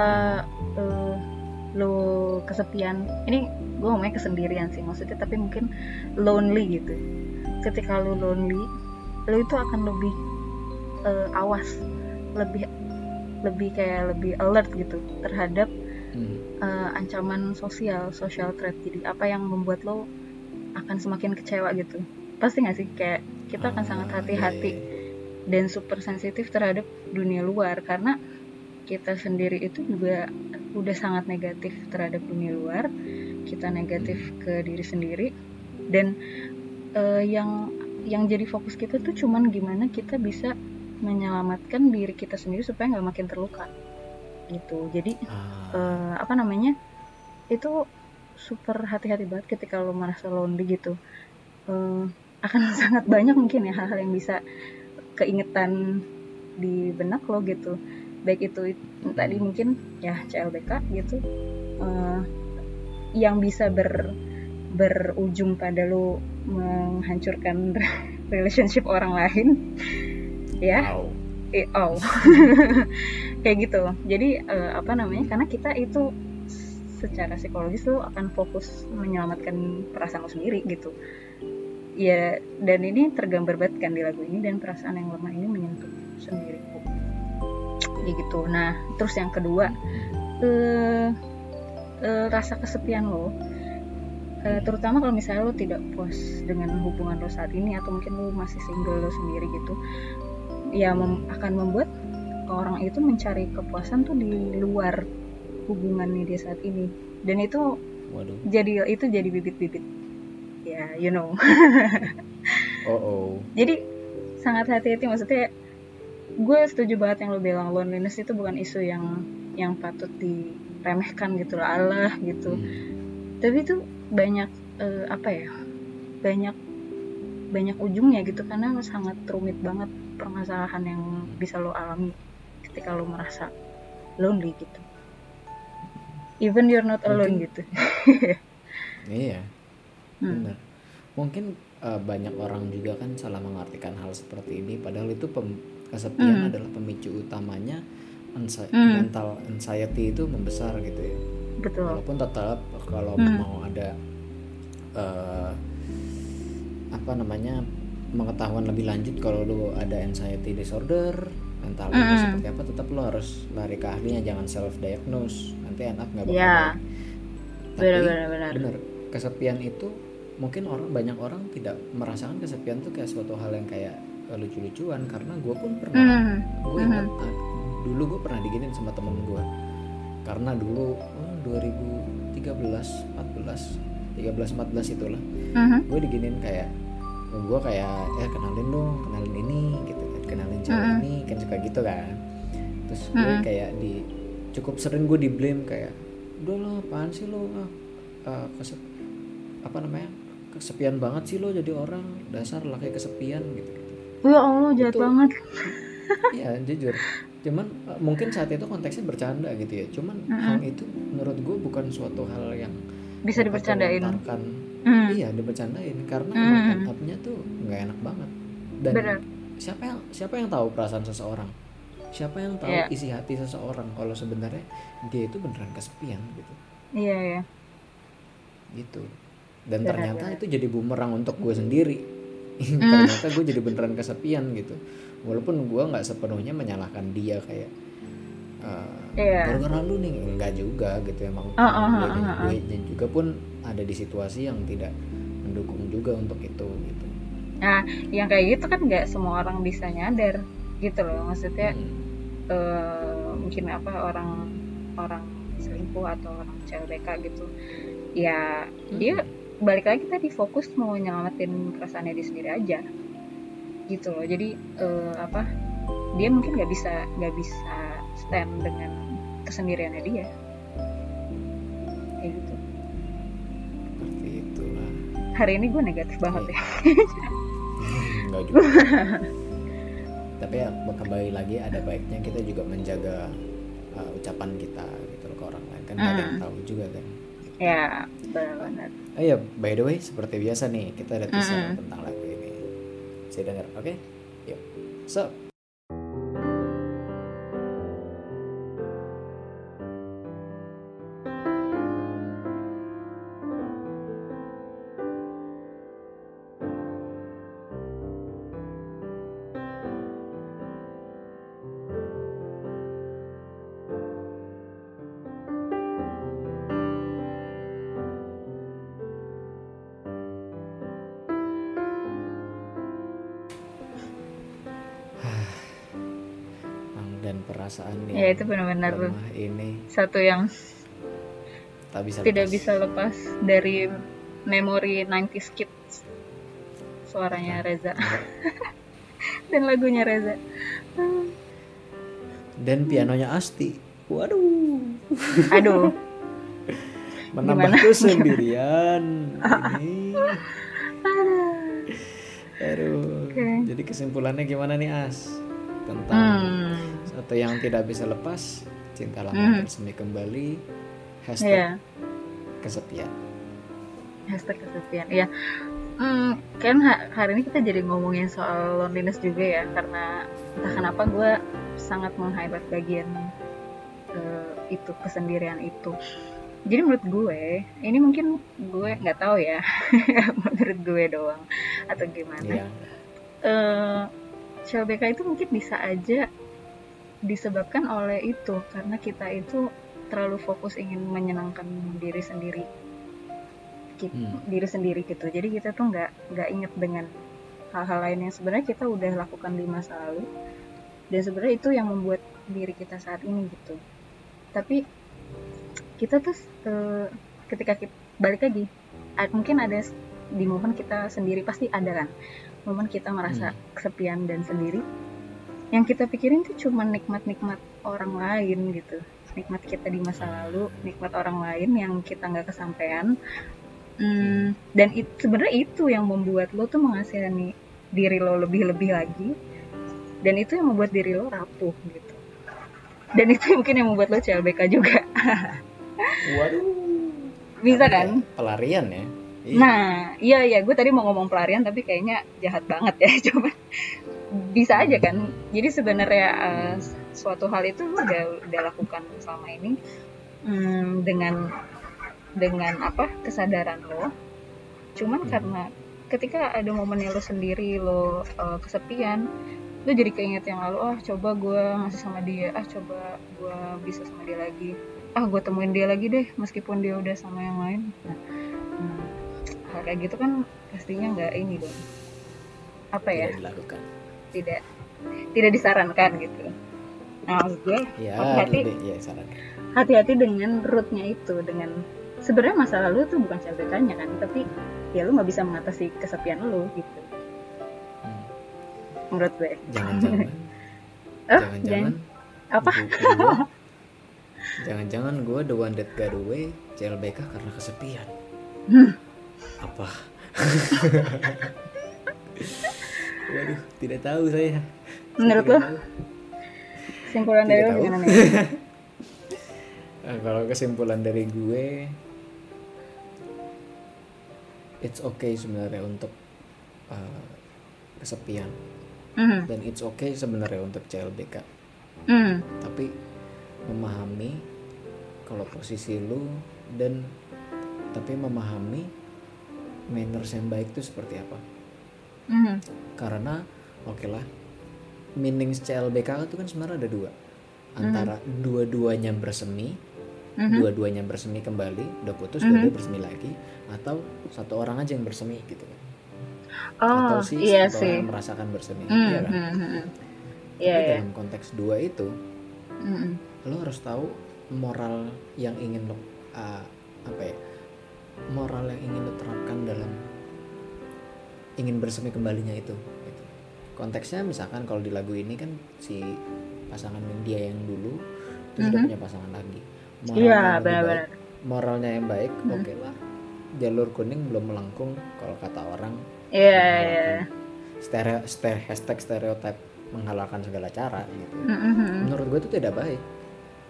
eh, lo kesepian, ini gue ngomongnya kesendirian sih maksudnya, tapi mungkin lonely gitu. Ketika lo lonely, lo itu akan lebih eh, awas, lebih lebih kayak lebih alert gitu terhadap Hmm. eh, ancaman sosial, social threat. Jadi apa yang membuat lo akan semakin kecewa gitu. Pasti nggak sih kayak kita akan sangat Ah, hati-hati iya, iya. dan super sensitif terhadap dunia luar karena kita sendiri itu juga udah sangat negatif terhadap dunia luar. Kita negatif ke diri sendiri dan eh, yang yang jadi fokus kita tuh cuman gimana kita bisa menyelamatkan diri kita sendiri supaya nggak makin terluka. Gitu. Jadi Ah, eh, apa namanya itu super hati-hati banget ketika lo merasa lonely gitu. Eh, akan [LAUGHS] sangat banyak mungkin ya hal-hal yang bisa keingetan di benak lo gitu. Baik itu it- tadi mungkin ya CLBK gitu. Eh, yang bisa ber berujung pada lo menghancurkan [LAUGHS] relationship orang lain ya. Wow. eh, oh. [LAUGHS] Kayak gitu. Jadi eh, apa namanya karena kita itu secara psikologis lo akan fokus menyelamatkan perasaan lo sendiri gitu. Ya dan ini tergambar banget kan di lagu ini dan perasaan yang lemah ini menyentuh sendiriku ya gitu. Nah terus yang kedua eh, eh, rasa kesepian lo. Eh, terutama kalau misalnya lo tidak puas dengan hubungan lo saat ini atau mungkin lo masih single lo sendiri gitu ya mem- akan membuat orang itu mencari kepuasan tuh di luar hubungannya dia saat ini dan itu Waduh. jadi itu jadi bibit-bibit ya you know [LAUGHS] Oh oh. jadi sangat hati-hati maksudnya gue setuju banget yang lo bilang loneliness itu bukan isu yang yang patut diremehkan gitu lah Allah gitu Hmm. tapi itu banyak eh, apa ya banyak banyak ujungnya gitu karena sangat rumit banget permasalahan yang bisa lo alami ketika lo merasa lonely gitu even you're not alone Mungkin- gitu [LAUGHS] Iya. Hmm. Benar. Mungkin eh, banyak orang juga kan salah mengartikan hal seperti ini padahal itu pem- kesepian Hmm. adalah pemicu utamanya anxi- Hmm. mental anxiety itu membesar gitu ya. betul Walaupun tetap kalau Hmm. mau ada eh, apa namanya pengetahuan lebih lanjut kalau lu ada anxiety disorder mental lu Mm-mm. seperti apa tetap lu harus lari ke ahlinya jangan self diagnose nanti enak nggak bakal baik. Tapi benar-benar benar bener kesepian itu mungkin orang banyak orang tidak merasakan kesepian tuh kayak suatu hal yang kayak eh, lucu-lucuan karena gue pun pernah Hmm. gue ingat ah, dulu gue pernah diginin sama temen gue karena dulu oh, 2013 14 13 14 itulah Mhm. gue diginin kayak gue kayak ya kenalin dong kenalin ini gitu kan. Kenalin cewek Mm-mm. ini kan suka gitu kan. Terus gue Mm-mm. kayak di cukup sering gue di blame kayak udah lah apaan sih lo? Ah, ah, kesep- apa namanya kesepian banget sih lo jadi orang dasar laki kesepian gitu. Gitu ya Allah jahat Itu- banget. [LAUGHS] Iya jujur. Cuman eh, mungkin saat itu konteksnya bercanda gitu ya. Cuman hal itu menurut gue bukan suatu hal yang bisa dapat Hmm, iya dibercandain karena Mm. emang end up-nya tuh nggak enak banget. Dan bener. siapa yang siapa yang tahu perasaan seseorang? Siapa yang tahu Iya. isi hati seseorang kalau sebenarnya dia itu beneran kesepian gitu? Iya iya. Gitu. Dan Benar, ternyata benar. itu jadi bumerang untuk gue sendiri. [LAUGHS] Ternyata gue jadi beneran kesepian gitu. Walaupun gue nggak sepenuhnya menyalahkan dia kayak eh, Iya. gara-gara lu nih enggak juga gitu emang Ah, ah, gue, ah, ah, ah. gue juga pun ada di situasi yang tidak mendukung juga untuk itu gitu nah yang kayak gitu kan nggak semua orang bisa nyadar gitu loh maksudnya Hmm. eh, mungkin apa orang orang selingkuh atau orang CLBK gitu ya dia balik lagi tadi fokus mau nyelamatin perasaannya dia sendiri aja gitu loh jadi eh, apa dia mungkin nggak bisa nggak bisa stand dengan kesendiriannya dia. Kayak gitu. Seperti itulah. Hari ini gue negatif banget ya. [LAUGHS] Enggak juga. Tapi ya kembali lagi ada baiknya kita juga menjaga uh, ucapan kita gitu ke orang lain. Kan nggak ada yang Hmm. tahu juga kan. Ya benar-benar oh ya by the way seperti biasa nih kita ada teaser Mm-mm. tentang lagu ini. Saya dengar oke? Yuk. So perasaan yang ya itu benar-benar ini. satu yang tak bisa tidak lepas. bisa lepas dari memori 90s kids suaranya Reza. [LAUGHS] dan lagunya Reza. Dan pianonya Asti. Waduh. Aduh. [LAUGHS] Menambah Gimana? kesendirian [LAUGHS] ini. Aduh. Oke. jadi kesimpulannya gimana nih As? Tentang hmm. Satu yang tidak bisa lepas cinta lama bersemi kembali. Hashtag ya kesepian. Hashtag kesepian ya hmm, kan ha- hari ini kita jadi ngomongin soal loneliness juga ya karena entah kenapa gue sangat meng-highlight bagian eh, itu kesendirian itu. Jadi menurut gue ini mungkin gue nggak tahu ya [LAUGHS] menurut gue doang atau gimana? Ya eh CLBK itu mungkin bisa aja disebabkan oleh itu karena kita itu terlalu fokus ingin menyenangkan diri sendiri. Ki- Hmm. diri sendiri gitu. Jadi kita tuh nggak nggak inget dengan hal-hal lain yang sebenarnya kita udah lakukan di masa lalu. Dan sebenarnya itu yang membuat diri kita saat ini gitu. Tapi kita tuh eh, ketika kita balik lagi mungkin ada di momen kita sendiri pasti ada kan? Momen kita merasa kesepian dan sendiri yang kita pikirin tuh cuma nikmat-nikmat orang lain gitu. Nikmat kita di masa lalu nikmat orang lain yang kita nggak kesampaian. Hmm, dan itu sebenarnya itu yang membuat lo tuh mengasihani diri lo lebih-lebih lagi. Dan itu yang membuat diri lo rapuh gitu. Dan itu [LAUGHS] mungkin yang membuat lo CLBK juga. Waduh. Bisa Karena kan? Pelarian ya Iya. Nah, iya iya, gue tadi mau ngomong pelarian tapi kayaknya jahat banget ya, [LAUGHS] coba bisa aja kan. Jadi sebenarnya eh, suatu hal itu udah udah lakukan selama ini hmm, dengan dengan apa kesadaran lo. Cuman Hmm. karena ketika ada momennya lo sendiri lo eh, kesepian, lo jadi keinget yang lalu. Ah coba gue masih sama dia. Ah coba gue bisa sama dia lagi. Ah gue temuin dia lagi deh, meskipun dia udah sama yang lain. Nah, hal kayak gitu kan pastinya nggak ini dong. Apa ya? Tidak dilakukan. Tidak tidak disarankan gitu. Nah maksud gue ya Hati-hati. ya hati-hati dengan rootnya itu dengan sebenarnya masa lalu tuh bukan CLBK-nya kan tapi ya lu nggak bisa mengatasi kesepian lu gitu. Hmm. menurut gue. Jangan-jangan. [LAUGHS] Eh, jangan-jangan jangan- apa? [LAUGHS] jangan-jangan gue the one that got away CLBK karena kesepian. Hmm. Apa? [LAUGHS] Waduh tidak tahu saya. Saya Menurut lo? kesimpulan dari lo gimana nih? Nah, [LAUGHS] kalau kesimpulan dari gue it's okay sebenarnya untuk uh, kesepian. Mhm, dan it's okay sebenarnya untuk CLBK mhm, tapi memahami kalau posisi lu dan tapi memahami manners yang baik itu seperti apa? Mhm, karena oke lah meanings CLBK itu kan sebenarnya ada dua. Antara dua-duanya bersemi mhm. dua-duanya bersemi kembali udah putus Mhm. dua-duanya bersemi lagi atau satu orang aja yang bersemi gitu. Kan atau oh sih iya satu sih. orang merasakan bersemi Mhm, iya kan? mhm, mhm. Tapi iya dalam konteks dua itu Mhm, lo harus tahu moral yang ingin lo uh, apa ya moral yang ingin lo terapkan dalam ingin bersemi kembalinya itu gitu. konteksnya misalkan kalau di lagu ini kan si pasangan dia yang dulu terus dia Mhm. punya pasangan lagi iya yang lebih benar-benar baik, moralnya yang baik Mhm. oke lah jalur kuning belum melengkung kalau kata orang iya iya stereo, ster- hashtag stereotip menghalalkan segala cara gitu Mhm, mhm. menurut gue itu tidak baik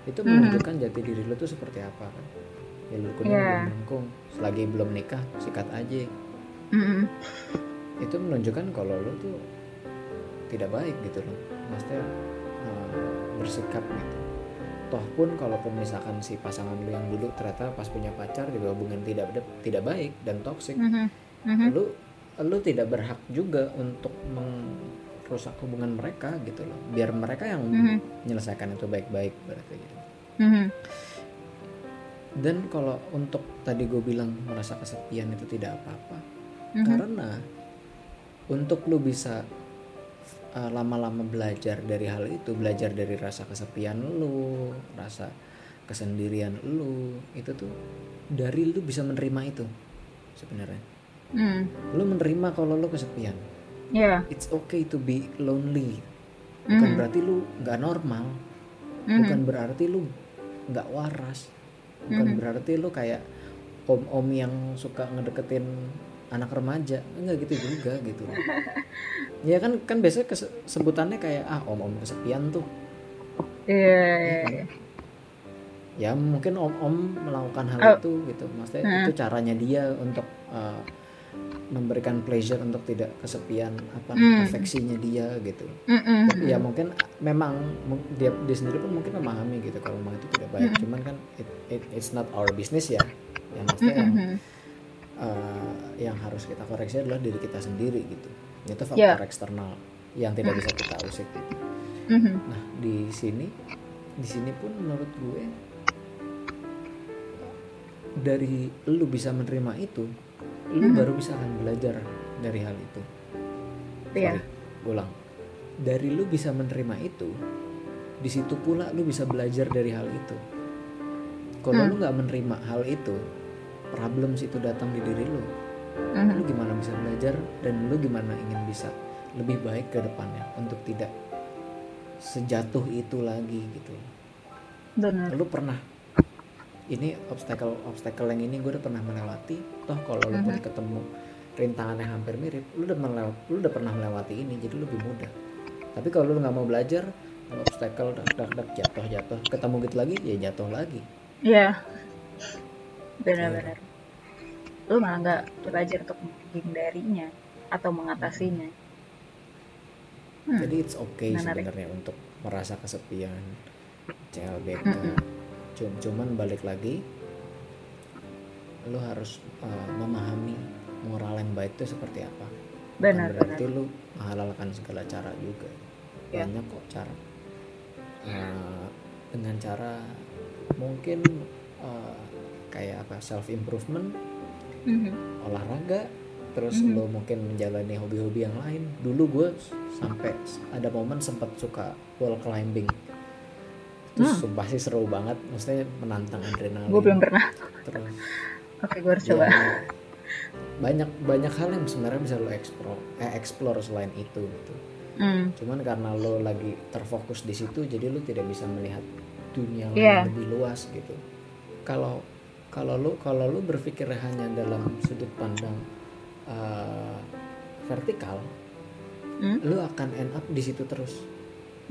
itu Mhm. menunjukkan jati diri lo tuh seperti apa kan jalur kuning Iya. belum melengkung selagi belum nikah sikat aja Mhm, itu menunjukkan kalau lo tuh tidak baik gitu loh maksudnya uh, bersikap gitu toh pun kalaupun misalkan si pasangan lo yang dulu ternyata pas punya pacar juga hubungan tidak tidak baik dan toksik mhm, mhm. lu lu tidak berhak juga untuk merusak hubungan mereka gitu loh biar mereka yang Mhm. menyelesaikan itu baik-baik berarti gitu Mhm. Dan kalau untuk tadi gue bilang merasa kesepian itu tidak apa-apa Mhm. karena untuk lu bisa uh, lama-lama belajar dari hal itu belajar dari rasa kesepian lu rasa kesendirian lu itu tuh dari lu bisa menerima itu sebenarnya Mhm. lu menerima kalau lu kesepian Iya. it's okay to be lonely bukan Mhm. berarti lu nggak normal Mhm. bukan berarti lu nggak waras bukan Mhm. berarti lu kayak om-om yang suka ngedeketin anak remaja enggak gitu juga gitu [LAUGHS] ya kan kan biasanya sebutannya kayak ah om-om kesepian tuh Iya, ya iya, kan? iya. ya mungkin om-om melakukan hal Oh. itu gitu maksudnya Hmm. itu caranya dia untuk uh, memberikan pleasure untuk tidak kesepian apa Hmm. afeksinya dia gitu Mhm, Tapi ya mungkin memang dia dia sendiri pun mungkin memahami gitu kalau memang itu tidak baik Mm. cuman kan it, it- it's not our business ya yang maksudnya yang mhm. uh, yang harus kita koreksi adalah diri kita sendiri gitu itu faktor Ya. eksternal yang tidak bisa kita usik gitu Mhm. nah di sini di sini pun menurut gue dari lu bisa menerima itu lu Mhm. baru bisa akan belajar dari hal itu Iya. Ulang dari lu bisa menerima itu di situ pula lu bisa belajar dari hal itu kalau Hmm. lu nggak menerima hal itu problem itu datang di diri lu Mhm. lu gimana bisa belajar dan lu gimana ingin bisa lebih baik ke depannya untuk tidak sejatuh itu lagi gitu Benar. lu pernah ini obstacle obstacle yang ini gue udah pernah melewati toh kalau lu pun Mhm. ketemu rintangan yang hampir mirip lu udah lu udah pernah melewati ini jadi lebih mudah tapi kalau lu nggak mau belajar obstacle dak dak dak jatuh jatuh ketemu gitu lagi ya jatuh lagi Iya. Benar-benar. Lu malah nggak belajar untuk menghindarinya atau mengatasinya. Hmm. jadi it's okay sebenarnya untuk merasa kesepian CLBK cuman balik lagi lu harus uh, memahami moral yang baik itu seperti apa Bukan Benar, berarti lu menghalalkan segala cara juga Ya. banyak kok cara Uh, dengan cara mungkin uh, kayak apa self improvement Mhm. olahraga terus Mhm. lo mungkin menjalani hobi-hobi yang lain dulu gue sampai ada momen sempat suka wall climbing itu Hmm. sumpah sih seru banget maksudnya menantang adrenalin Gue belum pernah. terus Oke, gue harus ya, coba. banyak banyak hal yang sebenarnya bisa lo explore eh, explore selain itu gitu Hmm. cuman karena lo lagi terfokus di situ jadi lo tidak bisa melihat dunia lain Iya. lebih luas gitu kalau kalau lo kalau lo berpikir hanya dalam sudut pandang uh, vertikal Hmm? lo akan end up di situ terus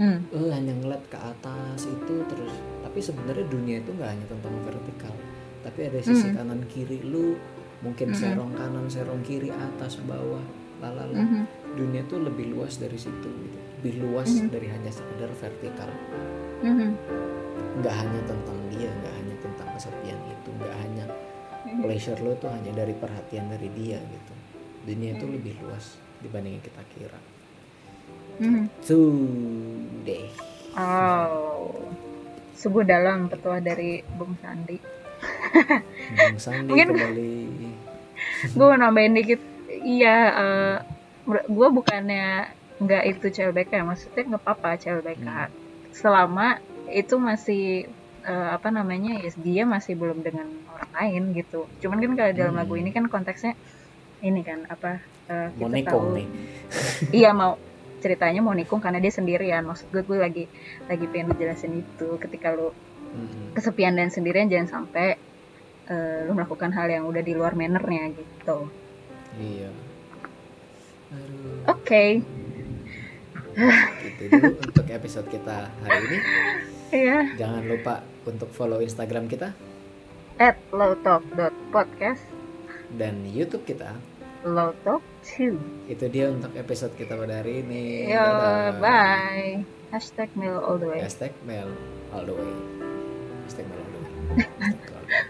Hmm. lu hanya ngeliat ke atas itu terus tapi sebenarnya dunia itu nggak hanya tentang vertikal tapi ada sisi Hmm. kanan kiri lu mungkin Mhm. serong kanan serong kiri atas bawah lalala Mhm. dunia tuh lebih luas dari situ gitu lebih luas Mhm. dari hanya sekedar vertikal Mhm. nggak hanya tentang dia nggak hanya tentang kesepian itu nggak hanya Mhm. pleasure lo tuh hanya dari perhatian dari dia gitu dunia itu Mhm. lebih luas dibanding yang kita kira Mhm. tuh deh Oh, sungguh dalam petua dari Bung Sandi. Bung Sandi Mungkin- kembali gue mau nambahin dikit iya gue bukannya nggak itu CLBK ya maksudnya nggak apa-apa CLBK Hmm. selama itu masih eh, apa namanya ya dia masih belum dengan orang lain gitu cuman kan kalau dalam Hmm. lagu ini kan konteksnya ini kan apa eh, kita mau tahu nih iya mau ceritanya mau nikung karena dia sendirian. Maksud gue gue lagi lagi pengen dijelasin itu. Ketika lu Mm-mm. kesepian dan sendirian jangan sampai eh, lu melakukan hal yang udah di luar mannernya gitu. Iya. Oke. Gitu dulu untuk episode kita hari ini. Iya. jangan lupa untuk follow Instagram kita. At lowtalk.podcast dan YouTube kita lowtalk2 itu dia untuk episode kita pada hari ini Yo, Dadah. bye. Hashtag mail all the way. hashtag mail all the way hashtag mail all the way [LAUGHS]